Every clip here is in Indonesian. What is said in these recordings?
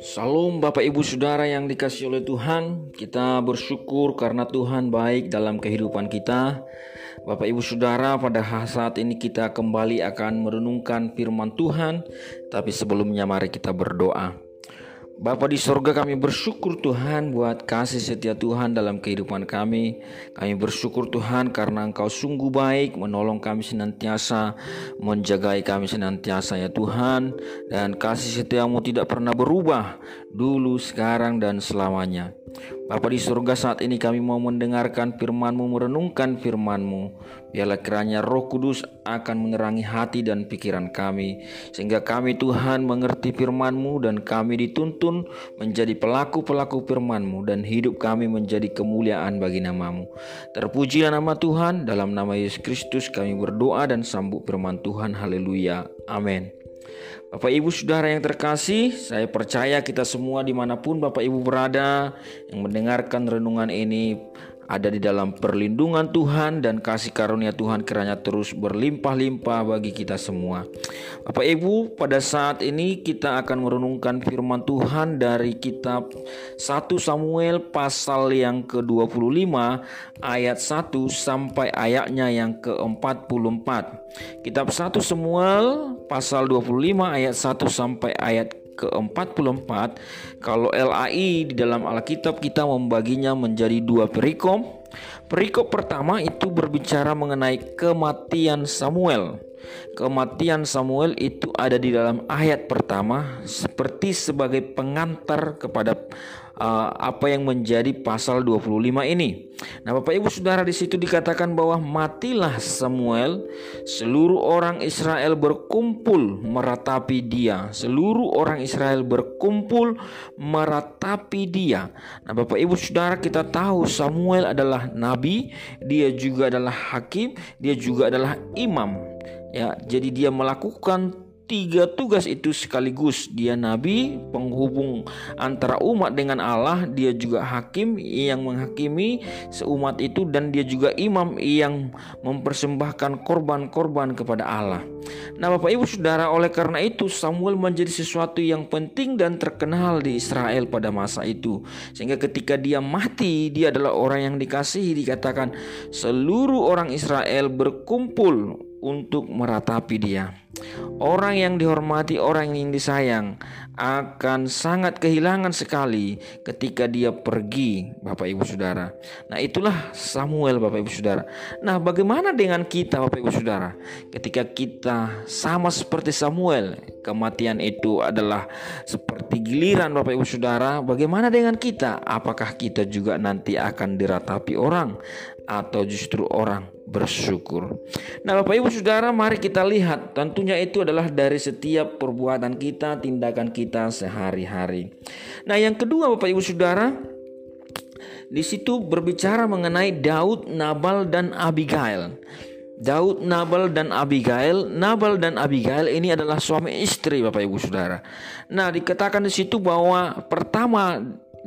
Salam Bapak Ibu Saudara yang dikasih oleh Tuhan. Kita bersyukur karena Tuhan baik dalam kehidupan kita. Bapak Ibu Saudara pada saat ini kita kembali akan merenungkan firman Tuhan. Tapi sebelumnya mari kita berdoa Bapa di sorga kami bersyukur Tuhan buat kasih setia Tuhan dalam kehidupan kami. Kami bersyukur Tuhan karena Engkau sungguh baik menolong kami senantiasa, menjagai kami senantiasa ya Tuhan. Dan kasih setiamu tidak pernah berubah dulu, sekarang, dan selamanya. Bapa di surga saat ini kami mau mendengarkan firman-Mu, merenungkan firman-Mu. Biarlah kiranya roh kudus akan menerangi hati dan pikiran kami. Sehingga kami Tuhan mengerti firman-Mu dan kami dituntun menjadi pelaku-pelaku firman-Mu. Dan hidup kami menjadi kemuliaan bagi namamu. Terpujilah nama Tuhan, dalam nama Yesus Kristus kami berdoa dan sambut firman Tuhan. Haleluya. Amin. Bapak Ibu Saudara yang terkasih, saya percaya kita semua di mana pun Bapak Ibu berada yang mendengarkan renungan ini ada di dalam perlindungan Tuhan dan kasih karunia Tuhan kiranya terus berlimpah-limpah bagi kita semua. Bapak Ibu, pada saat ini kita akan merenungkan firman Tuhan dari kitab 1 Samuel pasal yang ke-25 ayat 1 sampai ayatnya yang ke-44. Kitab 1 Samuel pasal 25 ayat 1 sampai ayat ke-44 kalau LAI di dalam Alkitab kita membaginya menjadi dua perikop. Perikop pertama itu berbicara mengenai kematian Samuel. Kematian Samuel itu ada di dalam ayat pertama seperti sebagai pengantar kepada uh, apa yang menjadi pasal 25 ini. Nah, Bapak Ibu Saudara di situ dikatakan bahwa matilah Samuel, seluruh orang Israel berkumpul meratapi dia. Seluruh orang Israel berkumpul meratapi dia. Nah, Bapak Ibu Saudara kita tahu Samuel adalah nabi, dia juga adalah hakim, dia juga adalah imam. Ya, jadi dia melakukan tiga tugas itu sekaligus. Dia nabi, penghubung antara umat dengan Allah, dia juga hakim yang menghakimi seumat itu dan dia juga imam yang mempersembahkan korban-korban kepada Allah. Nah, Bapak Ibu Saudara, oleh karena itu Samuel menjadi sesuatu yang penting dan terkenal di Israel pada masa itu. Sehingga ketika dia mati, dia adalah orang yang dikasihi dikatakan seluruh orang Israel berkumpul untuk meratapi dia. Orang yang dihormati, orang yang disayang akan sangat kehilangan sekali ketika dia pergi, Bapak Ibu Saudara. Nah, itulah Samuel, Bapak Ibu Saudara. Nah, bagaimana dengan kita, Bapak Ibu Saudara? Ketika kita sama seperti Samuel, kematian itu adalah seperti giliran, Bapak Ibu Saudara. Bagaimana dengan kita? Apakah kita juga nanti akan diratapi orang atau justru orang bersyukur. Nah, Bapak Ibu Saudara, mari kita lihat. Tentunya itu adalah dari setiap perbuatan kita, tindakan kita sehari-hari. Nah, yang kedua Bapak Ibu Saudara, di situ berbicara mengenai Daud, Nabal dan Abigail. Daud, Nabal dan Abigail. Nabal dan Abigail ini adalah suami istri Bapak Ibu Saudara. Nah, dikatakan di situ bahwa pertama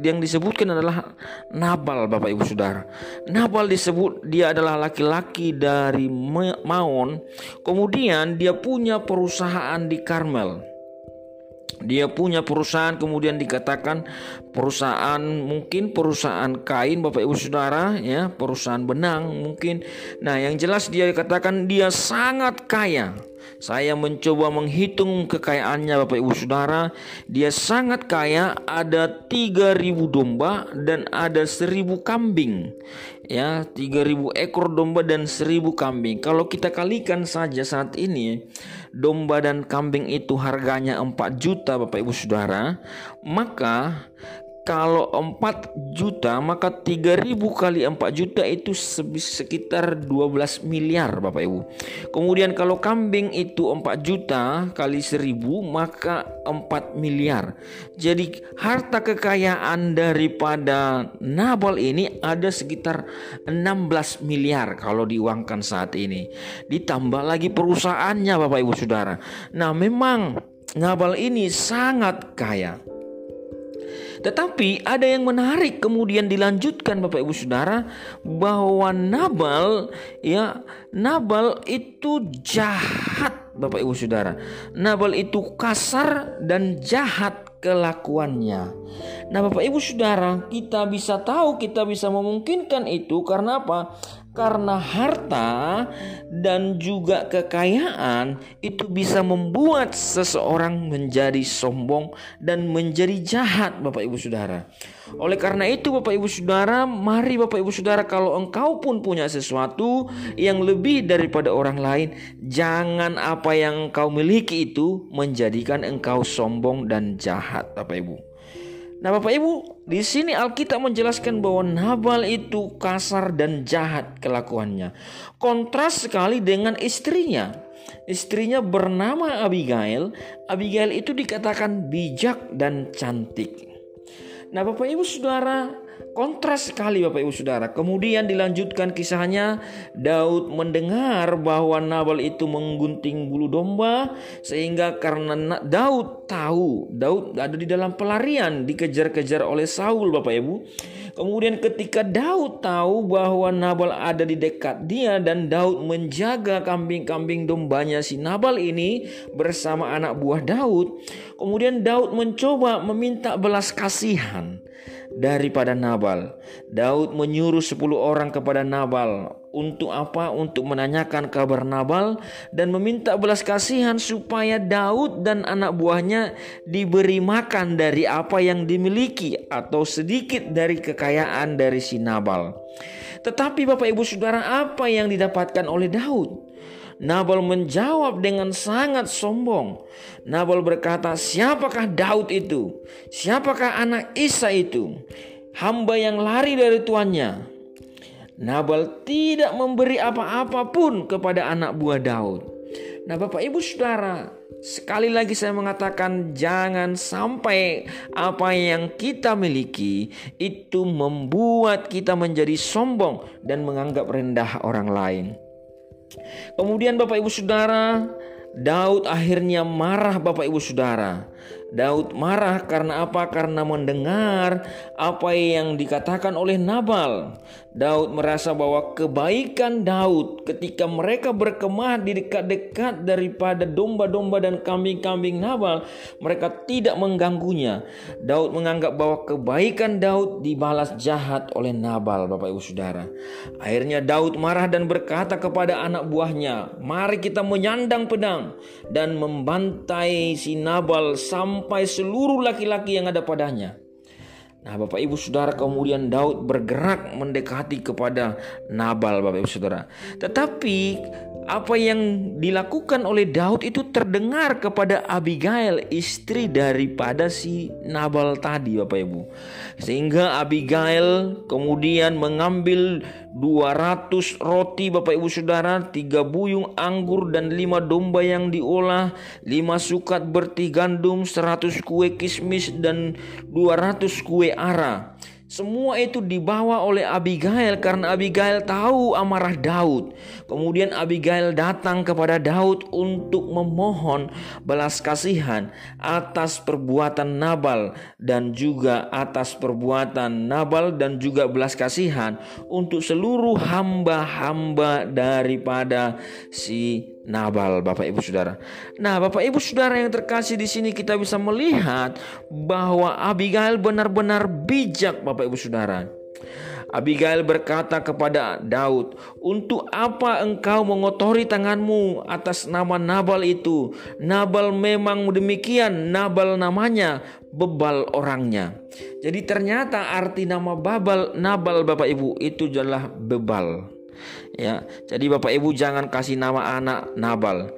yang disebutkan adalah Nabal Bapak Ibu Saudara. Nabal disebut dia adalah laki-laki dari Maon. Kemudian dia punya perusahaan di Karmel. Dia punya perusahaan kemudian dikatakan perusahaan mungkin perusahaan kain Bapak Ibu Saudara ya, perusahaan benang mungkin. Nah, yang jelas dia katakan dia sangat kaya. Saya mencoba menghitung kekayaannya Bapak Ibu Saudara. Dia sangat kaya, ada 3000 domba dan ada 1000 kambing. Ya, 3000 ekor domba dan 1000 kambing. Kalau kita kalikan saja saat ini, domba dan kambing itu harganya 4 juta Bapak Ibu Saudara, maka kalau 4 juta maka 3000 kali 4 juta itu sekitar 12 miliar Bapak Ibu. Kemudian kalau kambing itu 4 juta kali 1000 maka 4 miliar. Jadi harta kekayaan daripada Nabal ini ada sekitar 16 miliar kalau diuangkan saat ini. Ditambah lagi perusahaannya Bapak Ibu Saudara. Nah, memang Nabal ini sangat kaya. Tetapi ada yang menarik kemudian dilanjutkan Bapak Ibu Saudara bahwa Nabal ya Nabal itu jahat Bapak Ibu Saudara. Nabal itu kasar dan jahat kelakuannya. Nah, Bapak Ibu Saudara, kita bisa tahu, kita bisa memungkinkan itu karena apa? Karena harta dan juga kekayaan itu bisa membuat seseorang menjadi sombong dan menjadi jahat, Bapak Ibu Saudara. Oleh karena itu, Bapak Ibu Saudara, mari Bapak Ibu Saudara, kalau engkau pun punya sesuatu yang lebih daripada orang lain, jangan apa yang engkau miliki itu menjadikan engkau sombong dan jahat, Bapak Ibu. Nah, Bapak Ibu, di sini Alkitab menjelaskan bahwa Nabal itu kasar dan jahat kelakuannya. Kontras sekali dengan istrinya. Istrinya bernama Abigail. Abigail itu dikatakan bijak dan cantik. Nah, Bapak Ibu Saudara, Kontras sekali Bapak Ibu Saudara. Kemudian dilanjutkan kisahnya Daud mendengar bahwa Nabal itu menggunting bulu domba sehingga karena Daud tahu Daud ada di dalam pelarian dikejar-kejar oleh Saul Bapak Ibu. Kemudian ketika Daud tahu bahwa Nabal ada di dekat dia dan Daud menjaga kambing-kambing dombanya si Nabal ini bersama anak buah Daud, kemudian Daud mencoba meminta belas kasihan daripada Nabal. Daud menyuruh 10 orang kepada Nabal. Untuk apa? Untuk menanyakan kabar Nabal dan meminta belas kasihan supaya Daud dan anak buahnya diberi makan dari apa yang dimiliki atau sedikit dari kekayaan dari si Nabal. Tetapi Bapak Ibu Saudara apa yang didapatkan oleh Daud? Nabal menjawab dengan sangat sombong. Nabal berkata, "Siapakah Daud itu? Siapakah anak Isa itu? Hamba yang lari dari tuannya." Nabal tidak memberi apa-apa pun kepada anak buah Daud. Nah, Bapak Ibu Saudara, sekali lagi saya mengatakan jangan sampai apa yang kita miliki itu membuat kita menjadi sombong dan menganggap rendah orang lain. Kemudian Bapak Ibu Saudara, Daud akhirnya marah Bapak Ibu Saudara. Daud marah karena apa? Karena mendengar apa yang dikatakan oleh Nabal. Daud merasa bahwa kebaikan Daud ketika mereka berkemah di dekat-dekat daripada domba-domba dan kambing-kambing Nabal, mereka tidak mengganggunya. Daud menganggap bahwa kebaikan Daud dibalas jahat oleh Nabal, Bapak Ibu Saudara. Akhirnya Daud marah dan berkata kepada anak buahnya, "Mari kita menyandang pedang dan membantai si Nabal sampai seluruh laki-laki yang ada padanya." Nah, Bapak Ibu Saudara, kemudian Daud bergerak mendekati kepada Nabal, Bapak Ibu Saudara. Tetapi apa yang dilakukan oleh Daud itu terdengar kepada Abigail, istri daripada si Nabal tadi, Bapak Ibu. Sehingga Abigail kemudian mengambil 200 roti Bapak Ibu Saudara, tiga buyung anggur dan lima domba yang diolah, lima sukat berti gandum, 100 kue kismis dan 200 kue ara. Semua itu dibawa oleh Abigail karena Abigail tahu amarah Daud. Kemudian Abigail datang kepada Daud untuk memohon belas kasihan atas perbuatan Nabal dan juga atas perbuatan Nabal dan juga belas kasihan untuk seluruh hamba-hamba daripada si Nabal, Bapak Ibu Saudara. Nah, Bapak Ibu Saudara yang terkasih di sini kita bisa melihat bahwa Abigail benar-benar bijak, Bapak Ibu Saudara. Abigail berkata kepada Daud, "Untuk apa engkau mengotori tanganmu atas nama Nabal itu? Nabal memang demikian, Nabal namanya, bebal orangnya." Jadi ternyata arti nama Babal Nabal Bapak Ibu itu adalah bebal. Ya, jadi Bapak Ibu jangan kasih nama anak Nabal.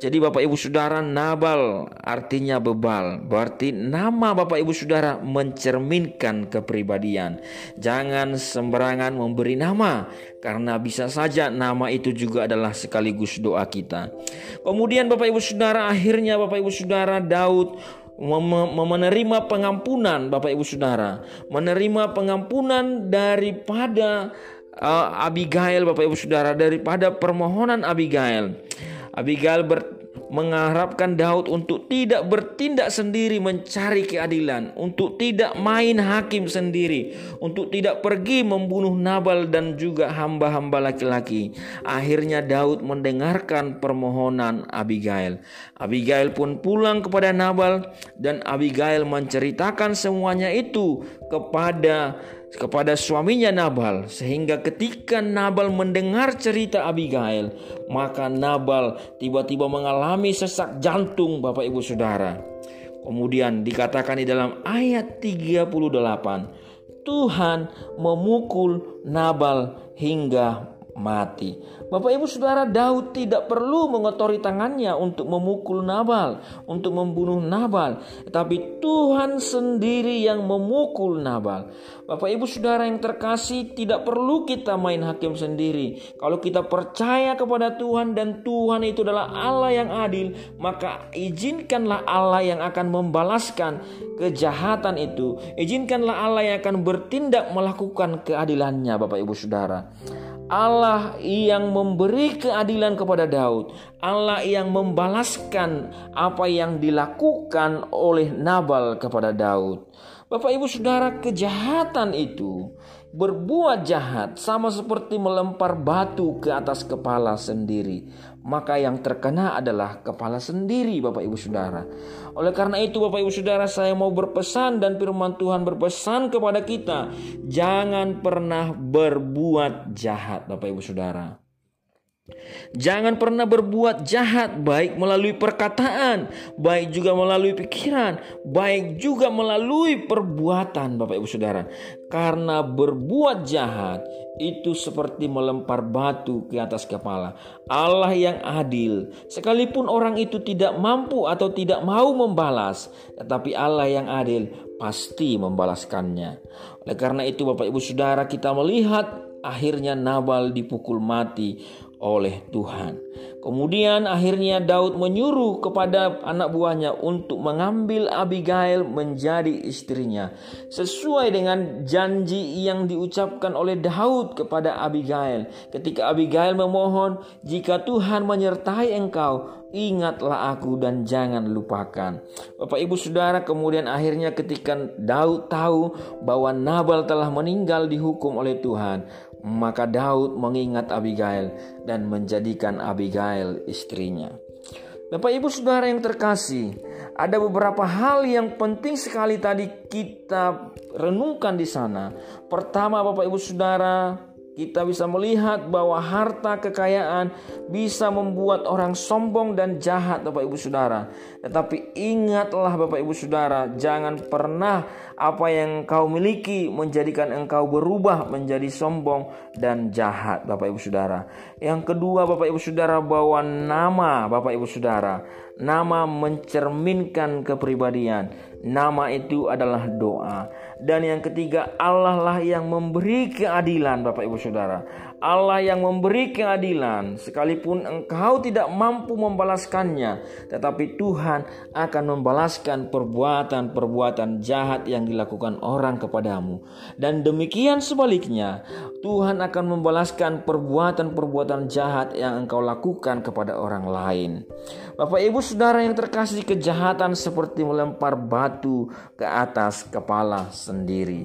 Jadi Bapak Ibu Saudara Nabal artinya bebal. Berarti nama Bapak Ibu Saudara mencerminkan kepribadian. Jangan sembarangan memberi nama karena bisa saja nama itu juga adalah sekaligus doa kita. Kemudian Bapak Ibu Saudara akhirnya Bapak Ibu Saudara Daud menerima pengampunan Bapak Ibu Saudara, menerima pengampunan daripada uh, Abigail Bapak Ibu Saudara daripada permohonan Abigail. Abigail ber, mengharapkan Daud untuk tidak bertindak sendiri mencari keadilan, untuk tidak main hakim sendiri, untuk tidak pergi membunuh Nabal dan juga hamba-hamba laki-laki. Akhirnya Daud mendengarkan permohonan Abigail. Abigail pun pulang kepada Nabal dan Abigail menceritakan semuanya itu kepada kepada suaminya Nabal sehingga ketika Nabal mendengar cerita Abigail maka Nabal tiba-tiba mengalami sesak jantung Bapak Ibu Saudara. Kemudian dikatakan di dalam ayat 38 Tuhan memukul Nabal hingga mati. Bapak Ibu Saudara, Daud tidak perlu mengotori tangannya untuk memukul Nabal, untuk membunuh Nabal, tapi Tuhan sendiri yang memukul Nabal. Bapak Ibu Saudara yang terkasih, tidak perlu kita main hakim sendiri. Kalau kita percaya kepada Tuhan dan Tuhan itu adalah Allah yang adil, maka izinkanlah Allah yang akan membalaskan kejahatan itu. Izinkanlah Allah yang akan bertindak melakukan keadilannya, Bapak Ibu Saudara. Allah yang memberi keadilan kepada Daud, Allah yang membalaskan apa yang dilakukan oleh Nabal kepada Daud. Bapak Ibu Saudara, kejahatan itu berbuat jahat sama seperti melempar batu ke atas kepala sendiri. Maka yang terkena adalah kepala sendiri Bapak Ibu Saudara. Oleh karena itu Bapak Ibu Saudara saya mau berpesan dan firman Tuhan berpesan kepada kita. Jangan pernah berbuat jahat Bapak Ibu Saudara. Jangan pernah berbuat jahat, baik melalui perkataan, baik juga melalui pikiran, baik juga melalui perbuatan, Bapak Ibu Saudara. Karena berbuat jahat itu seperti melempar batu ke atas kepala. Allah yang adil, sekalipun orang itu tidak mampu atau tidak mau membalas, tetapi Allah yang adil pasti membalaskannya. Oleh karena itu, Bapak Ibu Saudara, kita melihat akhirnya Nabal dipukul mati oleh Tuhan. Kemudian akhirnya Daud menyuruh kepada anak buahnya untuk mengambil Abigail menjadi istrinya. Sesuai dengan janji yang diucapkan oleh Daud kepada Abigail. Ketika Abigail memohon, jika Tuhan menyertai engkau, ingatlah aku dan jangan lupakan. Bapak ibu saudara kemudian akhirnya ketika Daud tahu bahwa Nabal telah meninggal dihukum oleh Tuhan. Maka Daud mengingat Abigail dan menjadikan Abigail istrinya. Bapak Ibu Saudara yang terkasih, ada beberapa hal yang penting sekali tadi kita renungkan di sana. Pertama, Bapak Ibu Saudara, kita bisa melihat bahwa harta kekayaan bisa membuat orang sombong dan jahat Bapak Ibu Saudara. Tetapi ingatlah Bapak Ibu Saudara, jangan pernah apa yang engkau miliki menjadikan engkau berubah menjadi sombong dan jahat Bapak Ibu Saudara. Yang kedua Bapak Ibu Saudara bahwa nama Bapak Ibu Saudara, nama mencerminkan kepribadian. Nama itu adalah doa. Dan yang ketiga, Allah lah yang memberi keadilan, Bapak Ibu Saudara. Allah yang memberi keadilan, sekalipun engkau tidak mampu membalaskannya, tetapi Tuhan akan membalaskan perbuatan-perbuatan jahat yang dilakukan orang kepadamu. Dan demikian sebaliknya, Tuhan akan membalaskan perbuatan-perbuatan jahat yang engkau lakukan kepada orang lain. Bapak Ibu Saudara yang terkasih kejahatan seperti melempar batu ke atas kepala sendiri.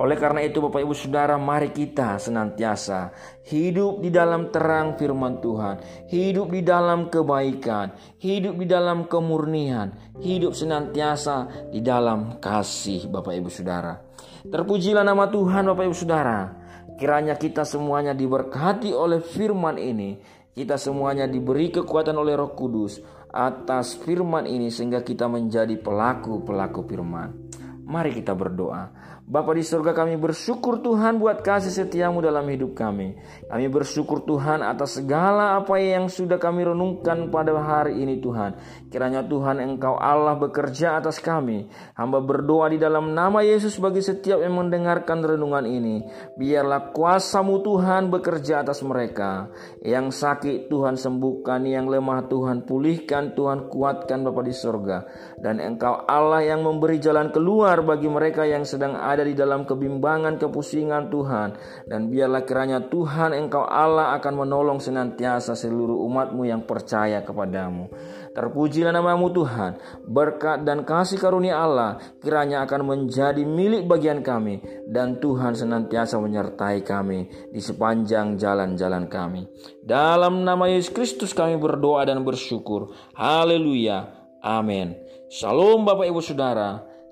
Oleh karena itu Bapak Ibu Saudara mari kita senantiasa hidup di dalam terang firman Tuhan, hidup di dalam kebaikan, hidup di dalam kemurnian, hidup senantiasa di dalam kasih Bapak Ibu Saudara. Terpujilah nama Tuhan Bapak Ibu Saudara. Kiranya kita semuanya diberkati oleh firman ini kita semuanya diberi kekuatan oleh Roh Kudus atas firman ini sehingga kita menjadi pelaku-pelaku firman. Mari kita berdoa. Bapa di surga kami bersyukur Tuhan buat kasih setiamu dalam hidup kami. Kami bersyukur Tuhan atas segala apa yang sudah kami renungkan pada hari ini Tuhan. Kiranya Tuhan Engkau Allah bekerja atas kami. Hamba berdoa di dalam nama Yesus bagi setiap yang mendengarkan renungan ini. Biarlah kuasamu Tuhan bekerja atas mereka. Yang sakit Tuhan sembuhkan, yang lemah Tuhan pulihkan, Tuhan kuatkan Bapa di surga. Dan Engkau Allah yang memberi jalan keluar bagi mereka yang sedang ada di dalam kebimbangan kepusingan Tuhan. Dan biarlah kiranya Tuhan Engkau Allah akan menolong senantiasa seluruh umatmu yang percaya kepadamu. Terpujilah namamu Tuhan, berkat dan kasih karunia Allah kiranya akan menjadi milik bagian kami dan Tuhan senantiasa menyertai kami di sepanjang jalan-jalan kami. Dalam nama Yesus Kristus kami berdoa dan bersyukur. Haleluya. Amin. Shalom Bapak Ibu Saudara.